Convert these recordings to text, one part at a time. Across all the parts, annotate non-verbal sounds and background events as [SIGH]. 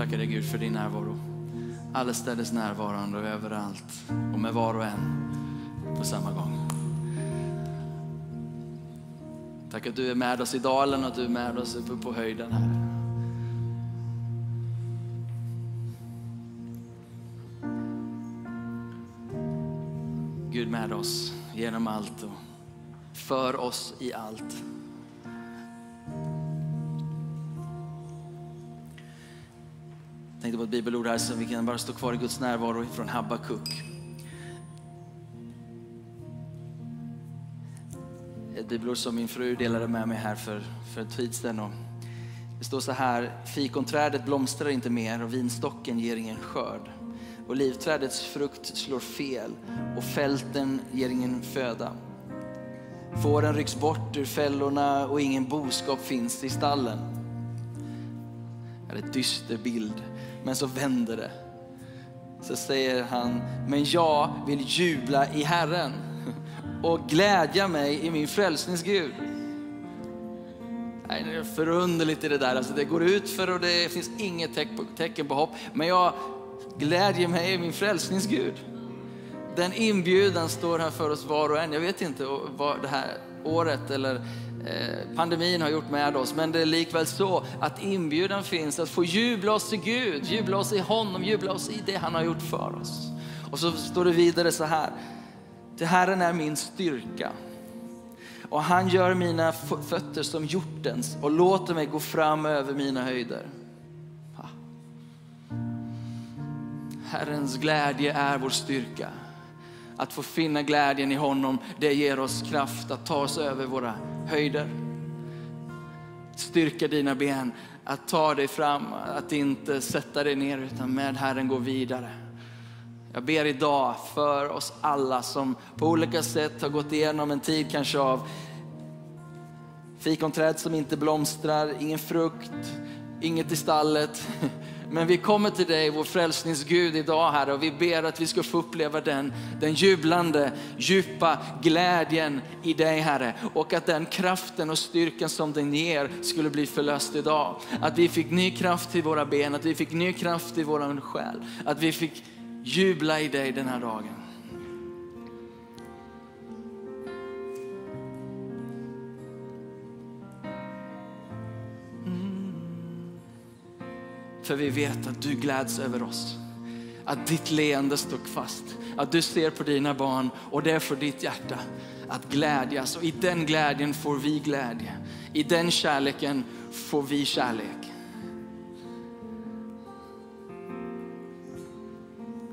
tackar dig Gud för din närvaro. Allestädes närvarande och överallt och med var och en på samma gång. Tack att du är med oss i dalen och att du är med oss uppe på höjden här. Gud med oss genom allt och för oss i allt. Jag tänkte på ett bibelord här så vi kan bara stå kvar i Guds närvaro från Habakuk. Ett bibelord som min fru delade med mig här för, för en tid sedan. Och det står så här, fikonträdet blomstrar inte mer och vinstocken ger ingen skörd. Olivträdets frukt slår fel och fälten ger ingen föda. Fåren rycks bort ur fällorna och ingen boskap finns i stallen. Det är en dyster bild, men så vänder det. Så säger han, men jag vill jubla i Herren och glädja mig i min frälsnings Gud. Nej, det är förunderligt i det där. Alltså, det går ut för och det finns inget tecken på hopp. Men jag glädjer mig i min frälsnings Gud. Den inbjudan står här för oss var och en. Jag vet inte vad det här året eller eh, pandemin har gjort med oss, men det är likväl så att inbjudan finns att få jubla oss till Gud, jubla oss i honom, jubla oss i det han har gjort för oss. Och så står det vidare så här, det Herren är min styrka och han gör mina fötter som hjortens och låter mig gå fram över mina höjder. Herrens glädje är vår styrka. Att få finna glädjen i honom, det ger oss kraft att ta oss över våra höjder. Styrka dina ben, att ta dig fram, att inte sätta dig ner utan med Herren gå vidare. Jag ber idag för oss alla som på olika sätt har gått igenom en tid kanske av fikonträd som inte blomstrar, ingen frukt, inget i stallet. Men vi kommer till dig, vår frälsningsgud idag Herre och vi ber att vi ska få uppleva den, den jublande, djupa glädjen i dig Herre. Och att den kraften och styrkan som den ger skulle bli förlöst idag. Att vi fick ny kraft i våra ben, att vi fick ny kraft i våran själ. Att vi fick jubla i dig den här dagen. För vi vet att du gläds över oss. Att ditt leende står fast. Att du ser på dina barn och det är för ditt hjärta att glädjas. Och i den glädjen får vi glädje. I den kärleken får vi kärlek.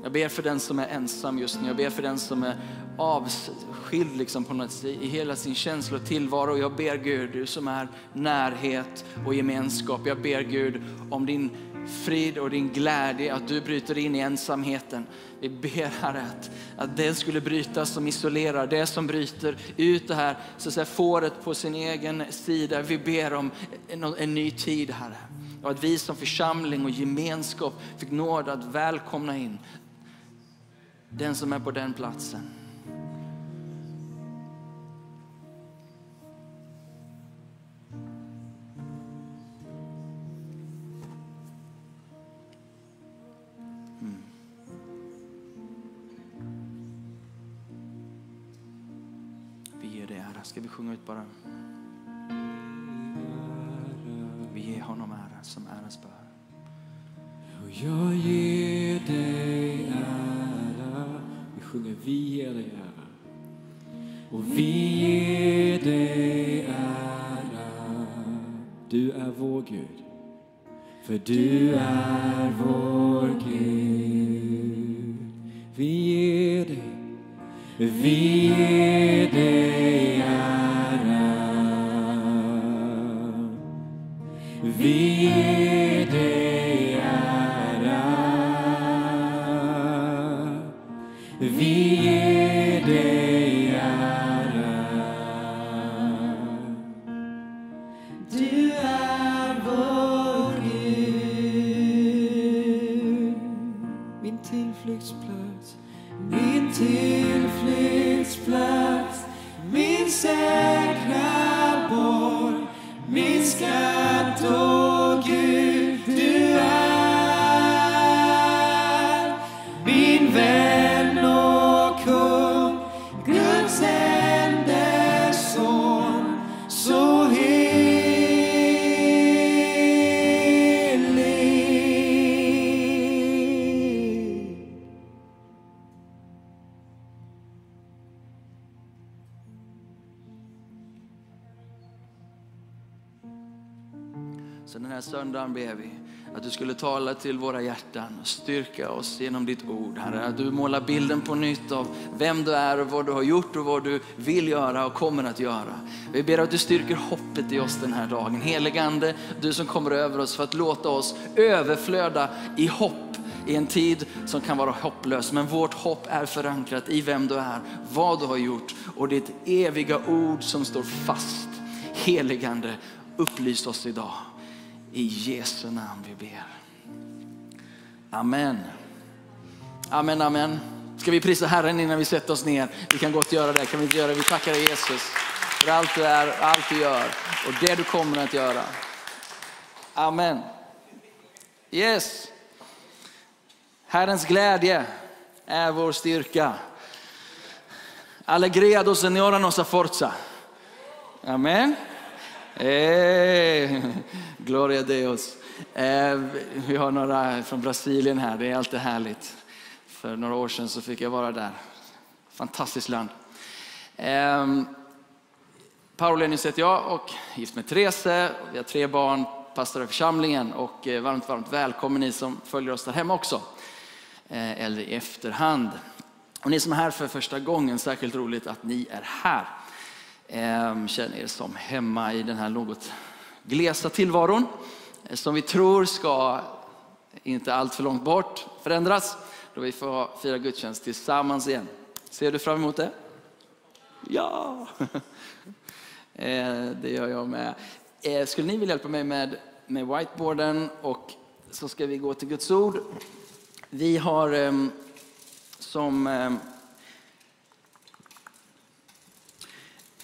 Jag ber för den som är ensam just nu. Jag ber för den som är avskild liksom på något sätt, i hela sin känsla och tillvaro. Jag ber Gud, du som är närhet och gemenskap. Jag ber Gud om din frid och din glädje, att du bryter in i ensamheten. Vi ber Herre att, att det skulle brytas som isolerar, det som bryter ut det här, så att säga, fåret på sin egen sida. Vi ber om en, en ny tid Herre. Och att vi som församling och gemenskap fick nåd att välkomna in den som är på den platsen. Sjunga ut bara? Vi ger honom ära som äras bör. Och jag ger dig ära. Vi sjunger vi ger dig ära. Och vi ger dig ära. Du är vår Gud. För du är vår Gud. Vi ger dig, vi ger dig Så den här söndagen ber vi att du skulle tala till våra hjärtan och styrka oss genom ditt ord. Herre, att du målar bilden på nytt av vem du är och vad du har gjort och vad du vill göra och kommer att göra. Vi ber att du styrker hoppet i oss den här dagen. Heligande, du som kommer över oss för att låta oss överflöda i hopp i en tid som kan vara hopplös. Men vårt hopp är förankrat i vem du är, vad du har gjort och ditt eviga ord som står fast. Heligande, upplys oss idag. I Jesu namn vi ber. Amen. Amen, amen. Ska vi prisa Herren innan vi sätter oss ner? Vi kan gott göra det. Kan vi inte göra det? Vi tackar dig Jesus för allt du är, allt du gör och det du kommer att göra. Amen. Yes. Herrens glädje är vår styrka. Alegria do Señor a nossa forza. Amen. Hey gloria Deus. Eh, vi har några från Brasilien här, det är alltid härligt. För några år sedan så fick jag vara där. Fantastiskt land. Eh, Paolo heter jag och gift med Therese. Vi har tre barn, pastor i församlingen och eh, varmt, varmt välkommen ni som följer oss där hemma också. Eh, eller i efterhand. Och ni som är här för första gången, särskilt roligt att ni är här. Ehm, känner er som hemma i den här något glesa tillvaron eh, som vi tror ska, inte allt för långt bort, förändras då vi får fira gudstjänst tillsammans igen. Ser du fram emot det? Ja, [LAUGHS] eh, det gör jag med. Eh, skulle ni vilja hjälpa mig med, med whiteboarden och så ska vi gå till Guds ord. Vi har ehm, som ehm, Ehm,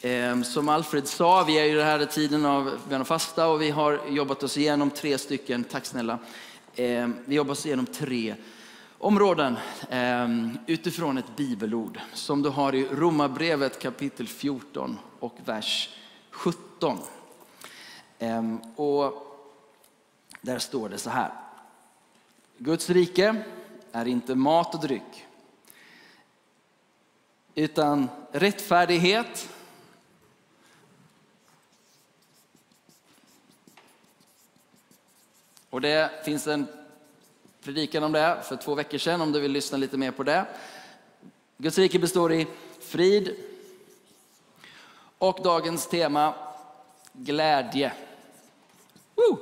Ehm, som Alfred sa, vi är i den här tiden av bön och fasta och vi har jobbat oss igenom tre stycken, tack snälla. Ehm, vi jobbar oss igenom tre områden ehm, utifrån ett bibelord som du har i Romarbrevet kapitel 14 och vers 17. Och där står det så här. Guds rike är inte mat och dryck utan rättfärdighet, Och det finns en predikan om det för två veckor sedan om du vill lyssna lite mer på det. Guds rike består i frid och dagens tema glädje. Woo!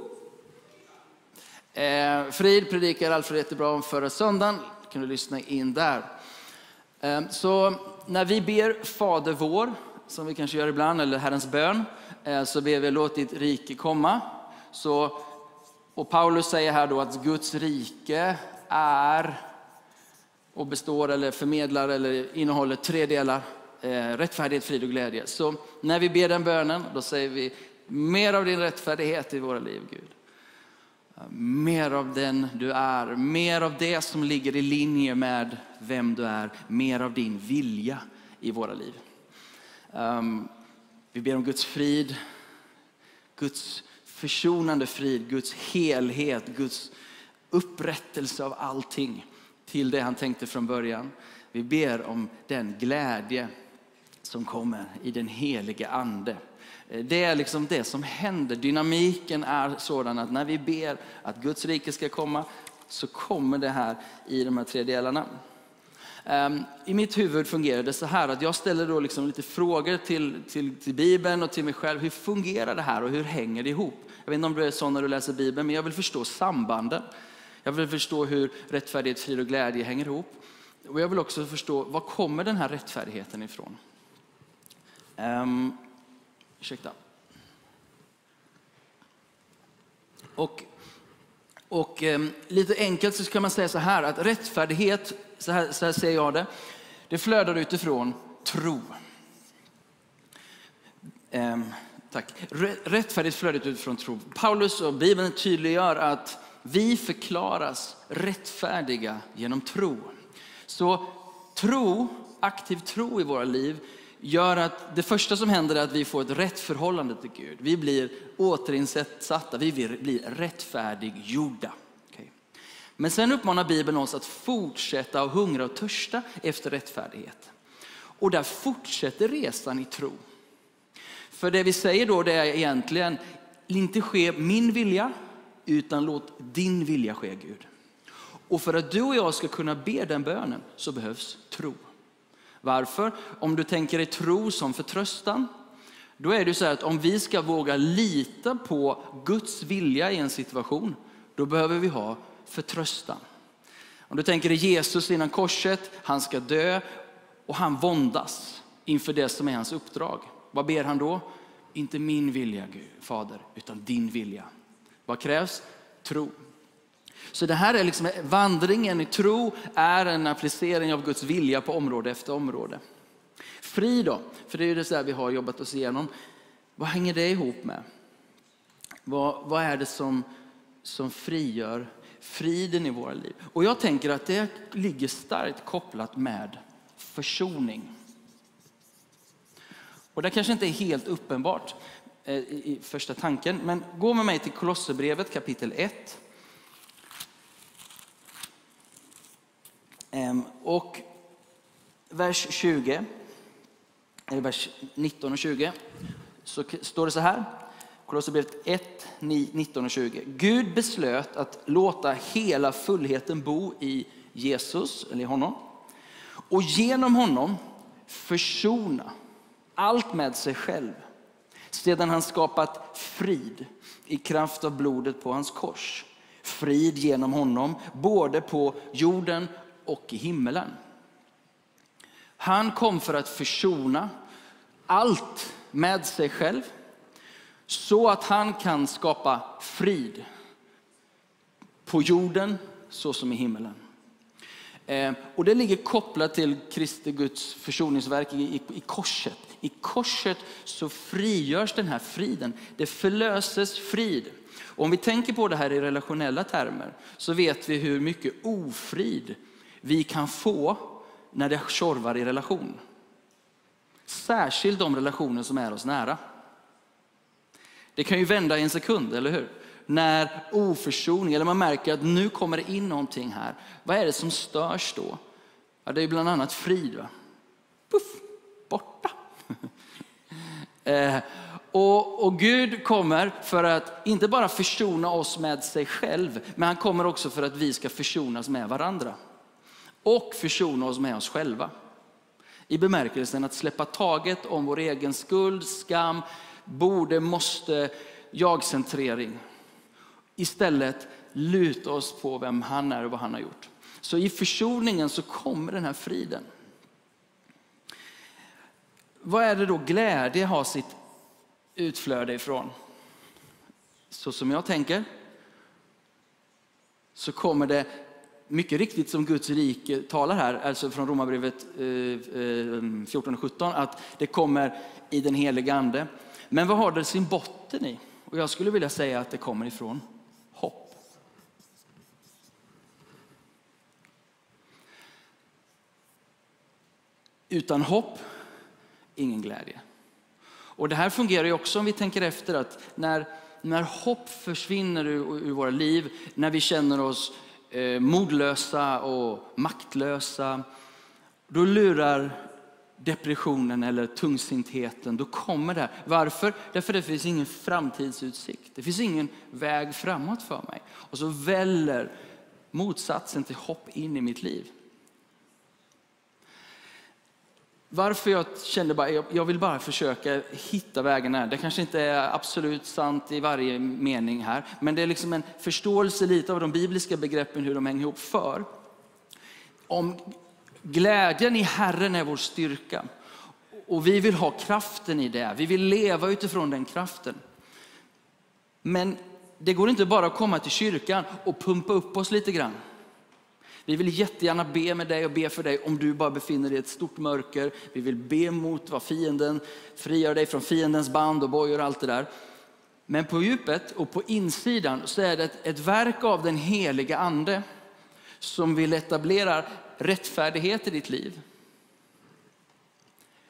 Eh, frid predikar Alfred jättebra om förra söndagen. kan du lyssna in där. Eh, så när vi ber Fader vår, som vi kanske gör ibland, eller Herrens bön, eh, så ber vi låt ditt rike komma. Så och Paulus säger här då att Guds rike är och består eller förmedlar eller innehåller tre delar. Eh, rättfärdighet, frid och glädje. Så när vi ber den bönen då säger vi mer av din rättfärdighet i våra liv Gud. Mer av den du är, mer av det som ligger i linje med vem du är, mer av din vilja i våra liv. Um, vi ber om Guds frid, Guds försonande frid, Guds helhet, Guds upprättelse av allting till det han tänkte från början. Vi ber om den glädje som kommer i den helige ande. Eh, det är liksom det som händer. Dynamiken är sådan att när vi ber att Guds rike ska komma så kommer det här i de här tre delarna. Ehm, I mitt huvud fungerar det så här att jag ställer då liksom lite frågor till, till, till Bibeln och till mig själv. Hur fungerar det här och hur hänger det ihop? Jag vet inte om du är sån när du läser Bibeln, men jag vill förstå sambanden. Jag vill förstå hur rättfärdighet, frid och glädje hänger ihop. Och jag vill också förstå, var kommer den här rättfärdigheten ifrån? Um, ursäkta. Och, och um, lite enkelt så kan man säga så här att rättfärdighet, så här, så här ser jag det, det flödar utifrån tro. Um, Tack. Rättfärdigt flödet utifrån tro. Paulus och Bibeln tydliggör att vi förklaras rättfärdiga genom tro. Så tro, aktiv tro i våra liv gör att det första som händer är att vi får ett rätt förhållande till Gud. Vi blir återinsatta, vi blir rättfärdiggjorda. Okay. Men sen uppmanar Bibeln oss att fortsätta och hungra och törsta efter rättfärdighet. Och där fortsätter resan i tro. För det vi säger då det är egentligen, inte ske min vilja utan låt din vilja ske Gud. Och för att du och jag ska kunna be den bönen så behövs tro. Varför? Om du tänker dig tro som förtröstan, då är det så här att om vi ska våga lita på Guds vilja i en situation, då behöver vi ha förtröstan. Om du tänker dig Jesus innan korset, han ska dö och han våndas inför det som är hans uppdrag. Vad ber han då? Inte min vilja, Gud, Fader, utan din vilja. Vad krävs? Tro. Så det här är liksom, vandringen i tro är en applicering av Guds vilja på område efter område. Fri då, för det är ju det så vi har jobbat oss igenom. Vad hänger det ihop med? Vad, vad är det som, som frigör friden i våra liv? Och jag tänker att det ligger starkt kopplat med försoning. Och det kanske inte är helt uppenbart eh, i första tanken, men gå med mig till Kolosserbrevet kapitel 1. Ehm, och vers 20, eller vers 19 och 20, så står det så här. Kolosserbrevet 1, 19 och 20. Gud beslöt att låta hela fullheten bo i Jesus, eller i honom. Och genom honom försona allt med sig själv. Sedan han skapat frid i kraft av blodet på hans kors. Frid genom honom, både på jorden och i himmelen. Han kom för att försona allt med sig själv så att han kan skapa frid på jorden så som i himmelen. Eh, och det ligger kopplat till Kristi Guds försoningsverk i, i, korset. I korset så frigörs den här friden. Det förlöses frid. Och om vi tänker på det här i relationella termer så vet vi hur mycket ofrid vi kan få när det tjorvar i relation. Särskilt de relationer som är oss nära. Det kan ju vända i en sekund, eller hur? När oförsoning, eller man märker att nu kommer det in någonting här. Vad är det som störs då? Ja, det är bland annat frid. Va? Puff, borta eh, och, och, Gud kommer för att inte bara försona oss med sig själv, men han kommer också för att vi ska försonas med varandra. Och försona oss med oss själva. I bemärkelsen att släppa taget om vår egen skuld, skam, borde, måste, jag-centrering. Istället luta oss på vem han är och vad han har gjort. Så i försoningen så kommer den här friden. Vad är det då glädje har sitt utflöde ifrån? Så som jag tänker så kommer det mycket riktigt som Guds rike talar här, alltså från Romarbrevet eh, eh, 14 och 17, att det kommer i den helige ande. Men vad har det sin botten i? Och jag skulle vilja säga att det kommer ifrån hopp. Utan hopp, ingen glädje. Och det här fungerar ju också om vi tänker efter att när, när hopp försvinner ur, ur våra liv, när vi känner oss eh, modlösa och maktlösa, då lurar depressionen eller tungsintheten, då kommer det. Varför? Därför det finns ingen framtidsutsikt. Det finns ingen väg framåt för mig. Och så väller motsatsen till hopp in i mitt liv. Varför jag kände bara, jag vill bara försöka hitta vägarna. Det kanske inte är absolut sant i varje mening här, men det är liksom en förståelse lite av de bibliska begreppen, hur de hänger ihop. För om Glädjen i Herren är vår styrka. Och vi vill ha kraften i det. Vi vill leva utifrån den kraften. Men det går inte bara att komma till kyrkan och pumpa upp oss lite grann. Vi vill jättegärna be med dig och be för dig om du bara befinner dig i ett stort mörker. Vi vill be mot vad fienden, frigör dig från fiendens band och bojor och allt det där. Men på djupet och på insidan så är det ett, ett verk av den heliga ande som vill etablera rättfärdighet i ditt liv,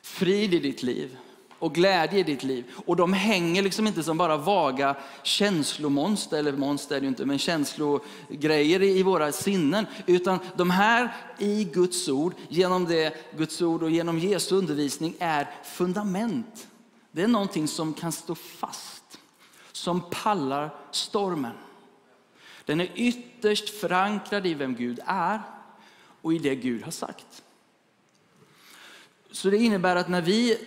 frid i ditt liv och glädje i ditt liv. Och de hänger liksom inte som bara vaga känslomonster, eller monster är det inte, men känslogrejer i våra sinnen. Utan de här i Guds ord, genom det Guds ord och genom Jesu undervisning är fundament. Det är någonting som kan stå fast, som pallar stormen. Den är ytterst förankrad i vem Gud är och i det Gud har sagt. Så det innebär att när vi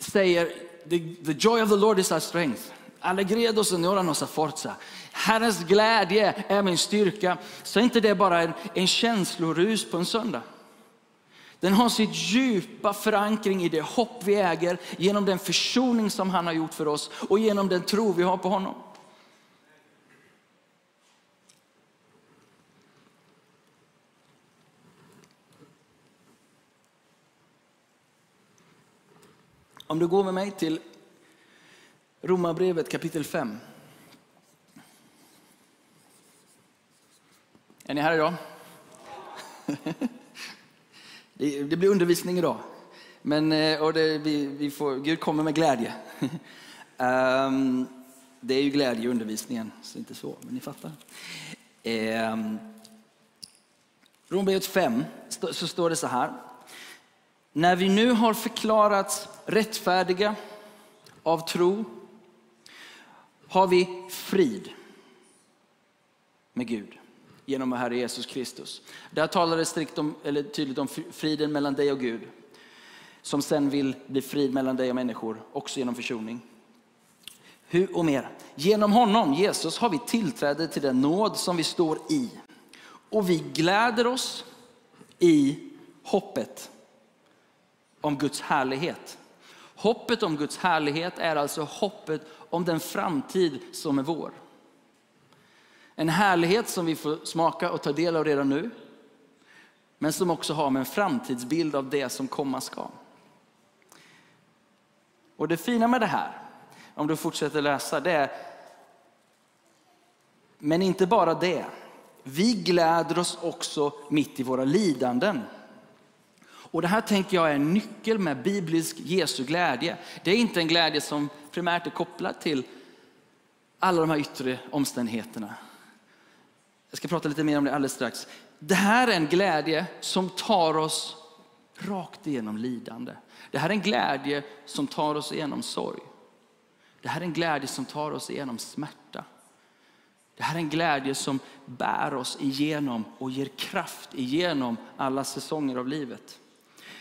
säger the, the joy of the Lord is our strength, Alegredo senora nossa forza. Herrens glädje är min styrka. Så är inte det bara en, en känslorus på en söndag. Den har sitt djupa förankring i det hopp vi äger genom den försoning som han har gjort för oss och genom den tro vi har på honom. Om du går med mig till Romarbrevet kapitel 5. Är ni här idag? [LAUGHS] Det blir undervisning idag. Men, eh, och det, vi, vi får, Gud kommer med glädje. Um, [LAUGHS] det är ju glädje i undervisningen, så inte så, men ni fattar. Um, Romarbrevet 5 så står det så här. När vi nu har förklarats rättfärdiga av tro har vi frid med Gud genom Herre Jesus Kristus. Där talar det strikt om, eller tydligt om friden mellan dig och Gud. Som sen vill bli frid mellan dig och människor, också genom försoning. Hur och mer. Genom honom, Jesus, har vi tillträde till den nåd som vi står i. Och vi gläder oss i hoppet om Guds härlighet. Hoppet om Guds härlighet är alltså hoppet om den framtid som är vår. En härlighet som vi får smaka och ta del av redan nu. Men som också har med en framtidsbild av det som komma ska. Och det fina med det här, om du fortsätter läsa, det är, men inte bara det. Vi gläder oss också mitt i våra lidanden. Och det här tänker jag är en nyckel med biblisk Jesu glädje. Det är inte en glädje som primärt är kopplad till alla de här yttre omständigheterna. Jag ska prata lite mer om det alldeles strax. Det här är en glädje som tar oss rakt igenom lidande. Det här är en glädje som tar oss igenom sorg. Det här är en glädje som tar oss igenom smärta. Det här är en glädje som bär oss igenom och ger kraft igenom alla säsonger av livet.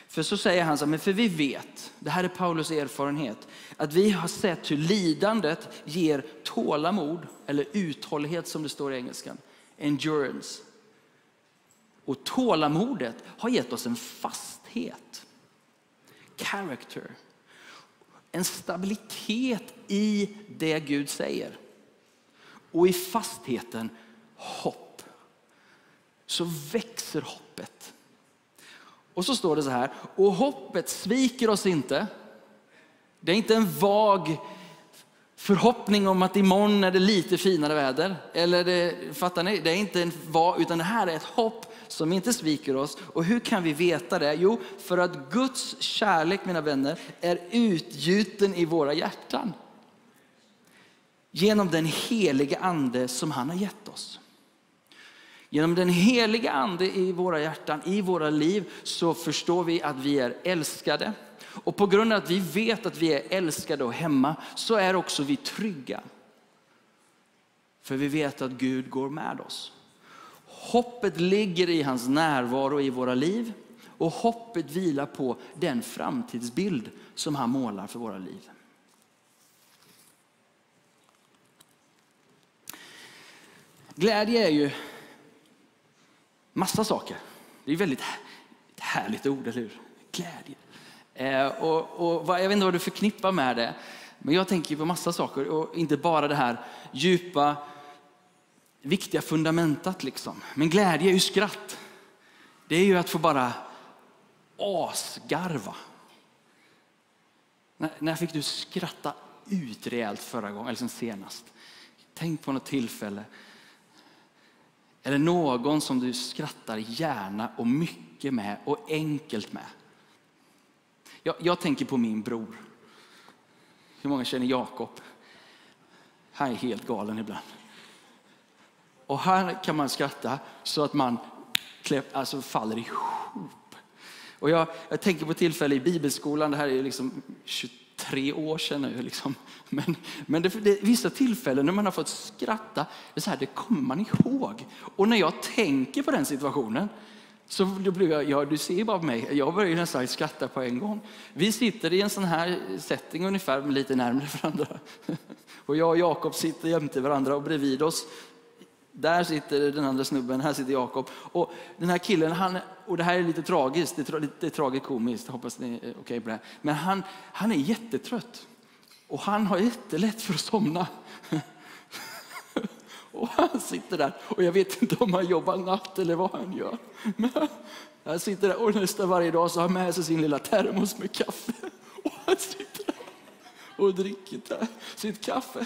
För så säger han så men för vi vet, det här är Paulus erfarenhet, att vi har sett hur lidandet ger tålamod eller uthållighet som det står i engelskan endurance. Och tålamodet har gett oss en fasthet, character, en stabilitet i det Gud säger. Och i fastheten hopp. Så växer hoppet. Och så står det så här, och hoppet sviker oss inte. Det är inte en vag förhoppning om att imorgon är det lite finare väder. Eller det, fattar ni? Det är inte en vag, utan det här är ett hopp som inte sviker oss. Och hur kan vi veta det? Jo, för att Guds kärlek, mina vänner, är utgjuten i våra hjärtan. Genom den heliga ande som han har gett oss. Genom den heliga ande i våra hjärtan, i våra liv, så förstår vi att vi är älskade. Och på grund av att vi vet att vi är älskade och hemma så är också vi trygga. För vi vet att Gud går med oss. Hoppet ligger i hans närvaro i våra liv och hoppet vilar på den framtidsbild som han målar för våra liv. Glädje är ju massa saker. Det är väldigt härligt ord, eller hur? Glädje. Eh, och, och jag vet inte vad du förknippar med det, men jag tänker på massa saker och inte bara det här djupa, viktiga fundamentet. liksom. Men glädje är ju skratt. Det är ju att få bara asgarva. När, när fick du skratta ut rejält förra gången, eller liksom senast? Tänk på något tillfälle. Eller någon som du skrattar gärna och mycket med och enkelt med. Jag, jag tänker på min bror. Hur många känner Jakob? Han är helt galen ibland. Och här kan man skratta så att man alltså faller ihop. Och jag, jag tänker på tillfälle i bibelskolan, det här är liksom 20, tre år sedan nu. Liksom. Men, men det, det, vissa tillfällen när man har fått skratta, det, är så här, det kommer man ihåg. Och när jag tänker på den situationen, så då blir jag, ja, du ser bara mig, jag börjar nästan skratta på en gång. Vi sitter i en sån här setting ungefär, lite närmare varandra. [LAUGHS] Och jag och Jakob sitter jämte varandra och bredvid oss där sitter den andra snubben, här sitter Jakob. Och den här killen, han, och det här är lite tragiskt, det är, lite tragikomiskt, hoppas ni är okej okay på det här. Men han, han är jättetrött. Och han har jättelätt för att somna. [LAUGHS] Och han sitter där och jag vet inte om han jobbar natt eller vad han gör. Men han sitter där och nästan varje dag så har han med sig sin lilla termos med kaffe. [LAUGHS] Och han sitter där och dricker sitt kaffe.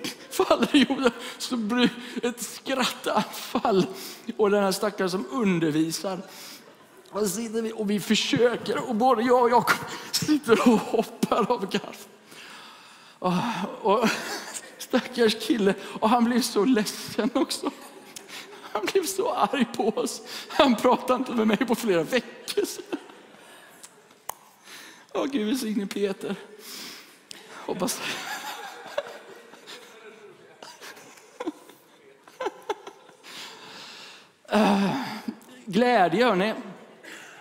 faller ihop så blir det ett skrattanfall. Och den här stackaren som undervisar och, sitter vi, och vi försöker och både jag och Jakob sitter och hoppar av garv. Och, och stackars kille, och han blev så ledsen också. Han blev så arg på oss. Han pratade inte med mig på flera veckor sedan. Åh, Gud välsigne Peter. Hoppas... Uh, glädje, hörni.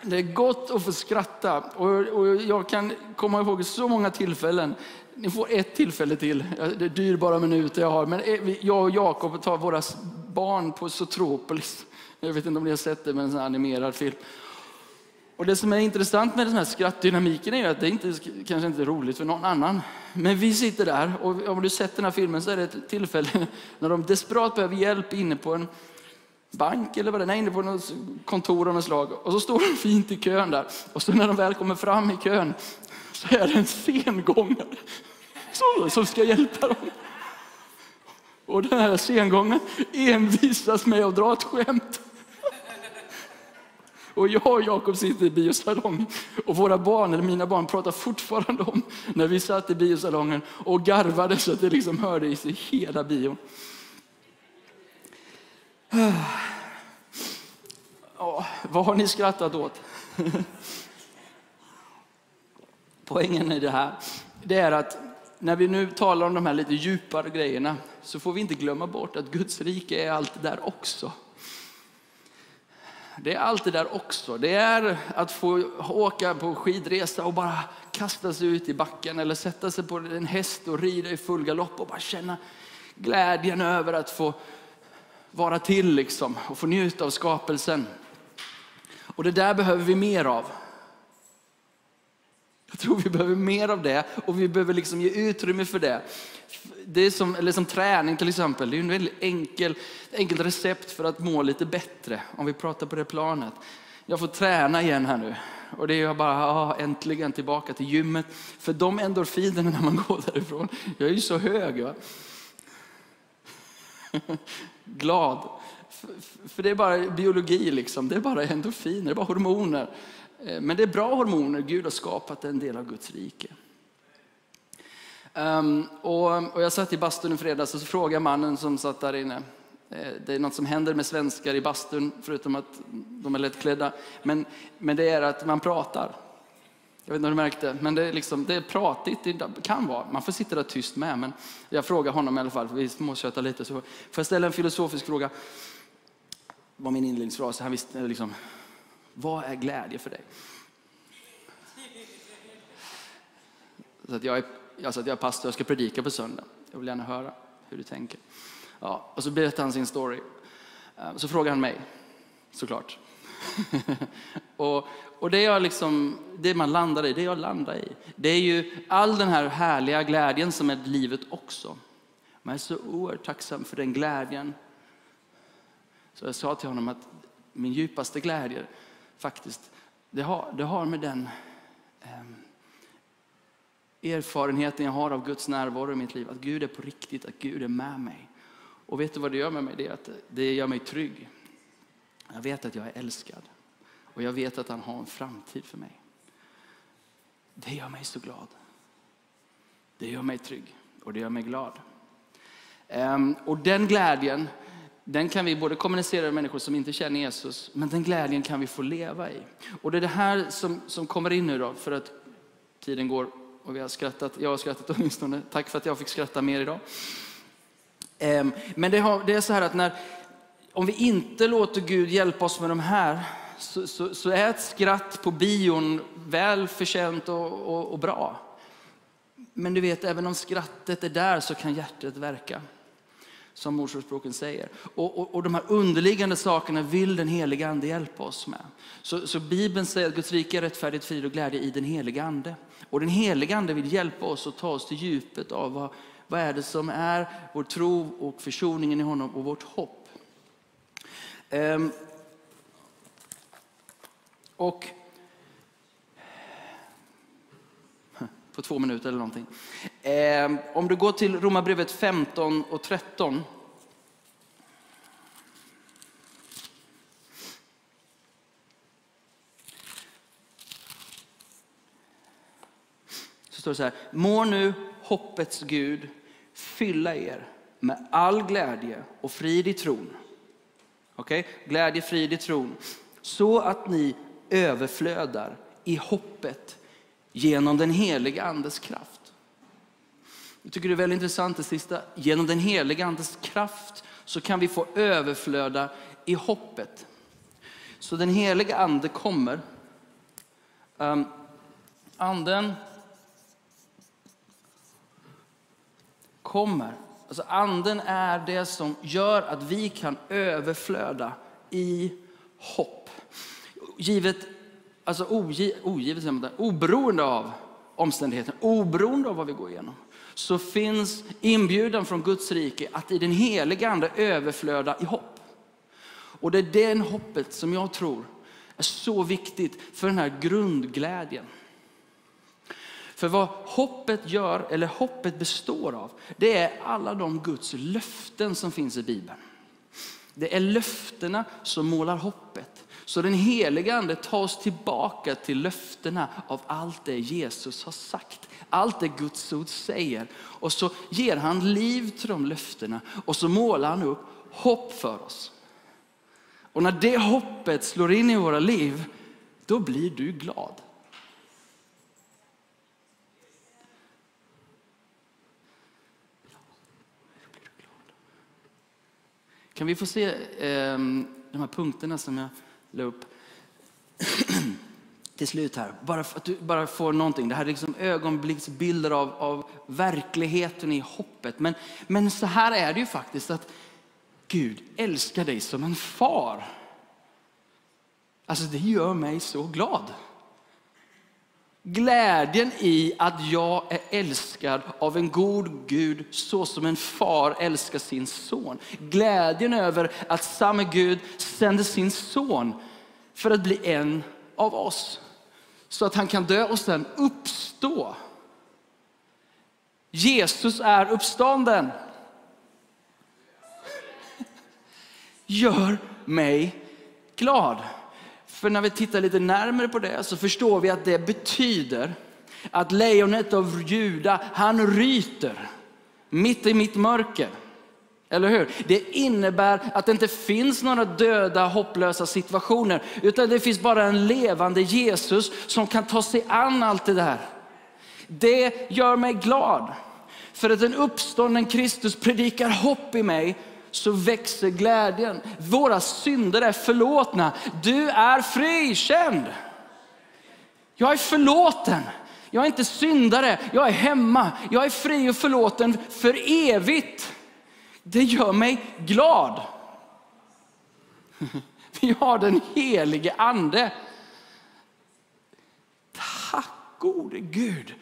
Det är gott att få skratta. Och, och, jag kan komma ihåg så många tillfällen. Ni får ett tillfälle till. Det är dyrbara minuter jag har. Men eh, jag och Jakob tar våra barn på Zotropolis, Jag vet inte om ni har sett det, men en sån animerad film. Och det som är intressant med den här skrattdynamiken är att det inte, kanske inte är roligt för någon annan. Men vi sitter där och om du sett den här filmen så är det ett tillfälle [LAUGHS] när de desperat behöver hjälp inne på en bank eller vad det är, inne på något kontor av något slag. Och så står de fint i kön där. Och så när de väl kommer fram i kön så är det en sengångare som ska hjälpa dem. Och den här sengången envisas med att dra ett skämt. Och jag och Jakob sitter i biosalongen och våra barn, eller mina barn, pratar fortfarande om när vi satt i biosalongen och garvade så att det liksom hördes i hela bion. Oh, vad har ni skrattat åt? Poängen i det här, det är att när vi nu talar om de här lite djupare grejerna så får vi inte glömma bort att Guds rike är allt det där också. Det är allt det där också. Det är att få åka på skidresa och bara kasta sig ut i backen eller sätta sig på en häst och rida i full galopp och bara känna glädjen över att få vara till liksom och få njuta av skapelsen. Och det där behöver vi mer av. Jag tror vi behöver mer av det och vi behöver liksom ge utrymme för det. Det är som, eller som träning till exempel. Det är en väldigt enkel, enkelt recept för att må lite bättre. Om vi pratar på det planet. Jag får träna igen här nu. Och det är jag bara, ah, äntligen tillbaka till gymmet. För de endorfinerna när man går därifrån, jag är ju så hög. Va? Glad. För, för det är bara biologi liksom, det är bara endorfiner, det är bara hormoner. Eh, men det är bra hormoner, Gud har skapat en del av Guds rike. Um, och, och, jag satt i bastun i fredags och så frågade mannen som satt där inne. Eh, det är något som händer med svenskar i bastun, förutom att de är lättklädda. Men, men det är att man pratar. Jag vet inte om du märkte, men det är, liksom, det är pratigt. Det kan vara. Man får sitta där tyst med. Men jag frågar honom i alla fall, för vi småtjötar lite. Så får jag ställa en filosofisk fråga. var min inledningsfras. Han visste eh, liksom, vad är glädje för dig? Så att jag, är, alltså att jag är pastor och ska predika på söndag. Jag vill gärna höra hur du tänker. Ja, och så berättar han sin story. Eh, så frågar han mig, såklart. [LAUGHS] och, och det, jag liksom, det man landar i, det jag landar i, det är ju all den här härliga glädjen som är livet också. Man är så oerhört tacksam för den glädjen. Så jag sa till honom att min djupaste glädje faktiskt, det har, det har med den eh, erfarenheten jag har av Guds närvaro i mitt liv. Att Gud är på riktigt, att Gud är med mig. Och vet du vad det gör med mig? Det, är att det gör mig trygg. Jag vet att jag är älskad. Och jag vet att han har en framtid för mig. Det gör mig så glad. Det gör mig trygg och det gör mig glad. Ehm, och den glädjen, den kan vi både kommunicera med människor som inte känner Jesus, men den glädjen kan vi få leva i. Och det är det här som, som kommer in nu då, för att tiden går och vi har skrattat. Jag har skrattat åtminstone. Tack för att jag fick skratta mer idag. Ehm, men det, har, det är så här att när, om vi inte låter Gud hjälpa oss med de här, så, så, så är ett skratt på bion väl förtjänt och, och, och bra. Men du vet, även om skrattet är där så kan hjärtat verka. Som Ordspråken säger. Och, och, och, de här underliggande sakerna vill den heliga Ande hjälpa oss med. Så, så Bibeln säger att Guds rike är rättfärdigt, frid och glädje i den heliga Ande. Och den heliga Ande vill hjälpa oss att ta oss till djupet av vad, vad är det som är vår tro och försoningen i honom och vårt hopp. Ehm. och [LAUGHS] på två minuter eller någonting. Ehm. om du går till Romarbrevet 15 och 13. Så står det så här. Må nu hoppets Gud fylla er med all glädje och frid i tron. Okay? Glädje, frid i tron. Så att ni överflödar i hoppet genom den heliga andes kraft. Jag tycker det är väldigt intressant det sista. Genom den heliga andes kraft så kan vi få överflöda i hoppet. Så den heliga ande kommer. Um, anden kommer. Alltså anden är det som gör att vi kan överflöda i hopp. Givet alltså ogivet, oberoende av omständigheterna, oberoende av vad vi går igenom, så finns inbjudan från Guds rike att i den heliga Ande överflöda i hopp. Och det är det hoppet som jag tror är så viktigt för den här grundglädjen. För vad hoppet gör, eller hoppet består av, det är alla de Guds löften som finns i Bibeln. Det är löftena som målar hoppet. Så den heliga ande tar oss tillbaka till löftena av allt det Jesus har sagt. Allt det Guds ord säger. Och så ger han liv till de löftena och så målar han upp hopp för oss. Och när det hoppet slår in i våra liv, då blir du glad. Kan vi få se eh, de här punkterna som jag la upp [CLEARS THROAT] till slut här. Bara för att du bara får någonting. Det här är liksom ögonblicksbilder av, av verkligheten i hoppet. Men, men så här är det ju faktiskt att Gud älskar dig som en far. Alltså det gör mig så glad. Glädjen i att jag är älskad av en god Gud så som en far älskar sin son. Glädjen över att samme Gud sände sin son för att bli en av oss. Så att han kan dö och sen uppstå. Jesus är uppstånden. Gör mig glad. För när vi tittar lite närmare på det så förstår vi att det betyder att lejonet av Juda, han ryter mitt i mitt mörker. Eller hur? Det innebär att det inte finns några döda, hopplösa situationer, utan det finns bara en levande Jesus som kan ta sig an allt det där. Det gör mig glad. För att en uppstånden Kristus predikar hopp i mig så växer glädjen. Våra synder är förlåtna. Du är frikänd. Jag är förlåten. Jag är inte syndare, jag är hemma. Jag är fri och förlåten för evigt. Det gör mig glad. [LAUGHS] Vi har den helige ande. Tack gode Gud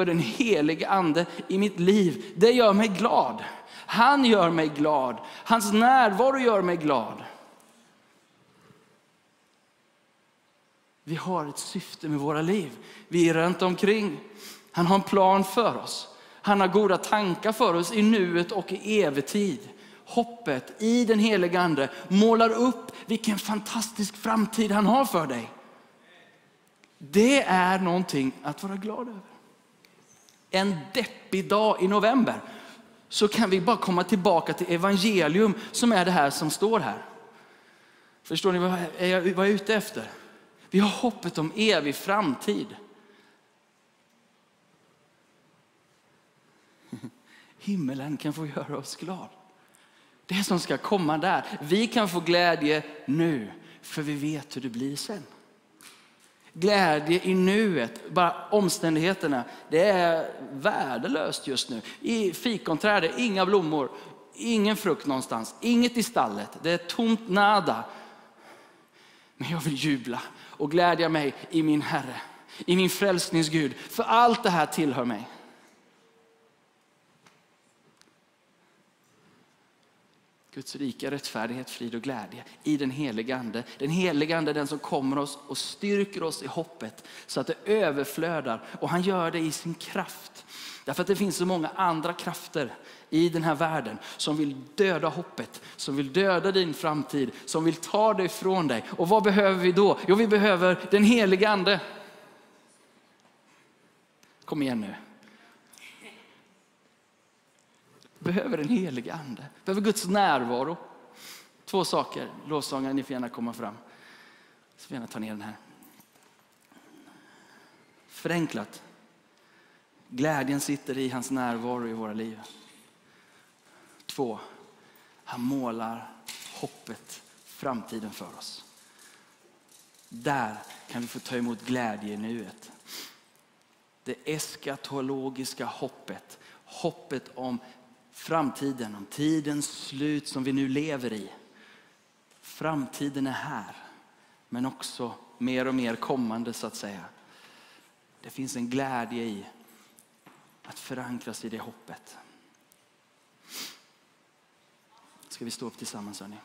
för den helige ande i mitt liv. Det gör mig glad. Han gör mig glad. Hans närvaro gör mig glad. Vi har ett syfte med våra liv. Vi är runt omkring. Han har en plan för oss. Han har goda tankar för oss i nuet och i evig tid. Hoppet i den helige Ande målar upp vilken fantastisk framtid han har för dig. Det är någonting att vara glad över. En deppig dag i november så kan vi bara komma tillbaka till evangelium som är det här som står här. Förstår ni vad jag, vad jag är ute efter? Vi har hoppet om evig framtid. [LAUGHS] Himmelen kan få göra oss glad. Det som ska komma där. Vi kan få glädje nu, för vi vet hur det blir sen. Glädje i nuet, bara omständigheterna, det är värdelöst just nu. I fikonträdet, inga blommor, ingen frukt någonstans, inget i stallet. Det är tomt nada. Men jag vill jubla och glädja mig i min Herre, i min frälsningsgud. För allt det här tillhör mig. Guds rika rättfärdighet, frid och glädje i den helige Ande. Den helige Ande är den som kommer oss och styrker oss i hoppet så att det överflödar. Och han gör det i sin kraft. Därför att det finns så många andra krafter i den här världen som vill döda hoppet, som vill döda din framtid, som vill ta dig ifrån dig. Och vad behöver vi då? Jo, vi behöver den helige Ande. Kom igen nu. Behöver den helige Ande, behöver Guds närvaro. Två saker, lovsångare, ni får gärna komma fram. Så får gärna ta ner den här. Förenklat. Glädjen sitter i hans närvaro i våra liv. Två, han målar hoppet, framtiden för oss. Där kan vi få ta emot glädje i nuet. Det eskatologiska hoppet, hoppet om framtiden, om tidens slut som vi nu lever i. Framtiden är här, men också mer och mer kommande så att säga. Det finns en glädje i att förankras i det hoppet. Ska vi stå upp tillsammans hörni?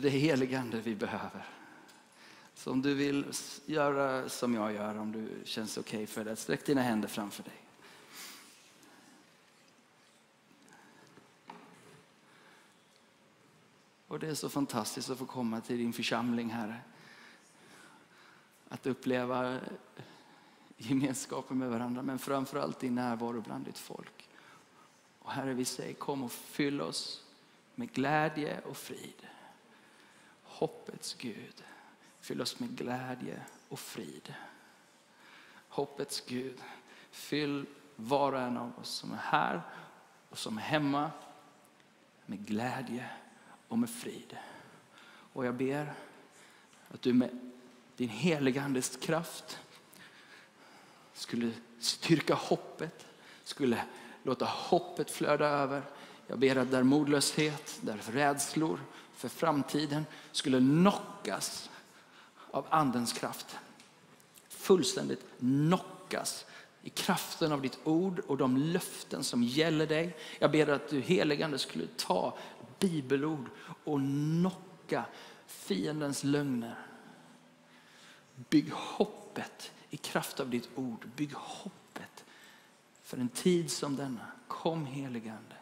För det är heligande vi behöver. Så om du vill göra som jag gör, om du känns okej okay för det, sträck dina händer framför dig. Och det är så fantastiskt att få komma till din församling, Herre. Att uppleva gemenskapen med varandra, men framförallt din närvaro bland ditt folk. Och Herre, vi säger kom och fyll oss med glädje och frid hoppets Gud. Fyll oss med glädje och frid. Hoppets Gud, fyll var och en av oss som är här och som är hemma med glädje och med frid. Och jag ber att du med din heliga Andes kraft skulle styrka hoppet, skulle låta hoppet flöda över. Jag ber att där modlöshet, där rädslor, för framtiden skulle knockas av andens kraft. Fullständigt knockas i kraften av ditt ord och de löften som gäller dig. Jag ber att du heligande skulle ta bibelord och knocka fiendens lögner. Bygg hoppet i kraft av ditt ord. Bygg hoppet för en tid som denna. Kom heligande.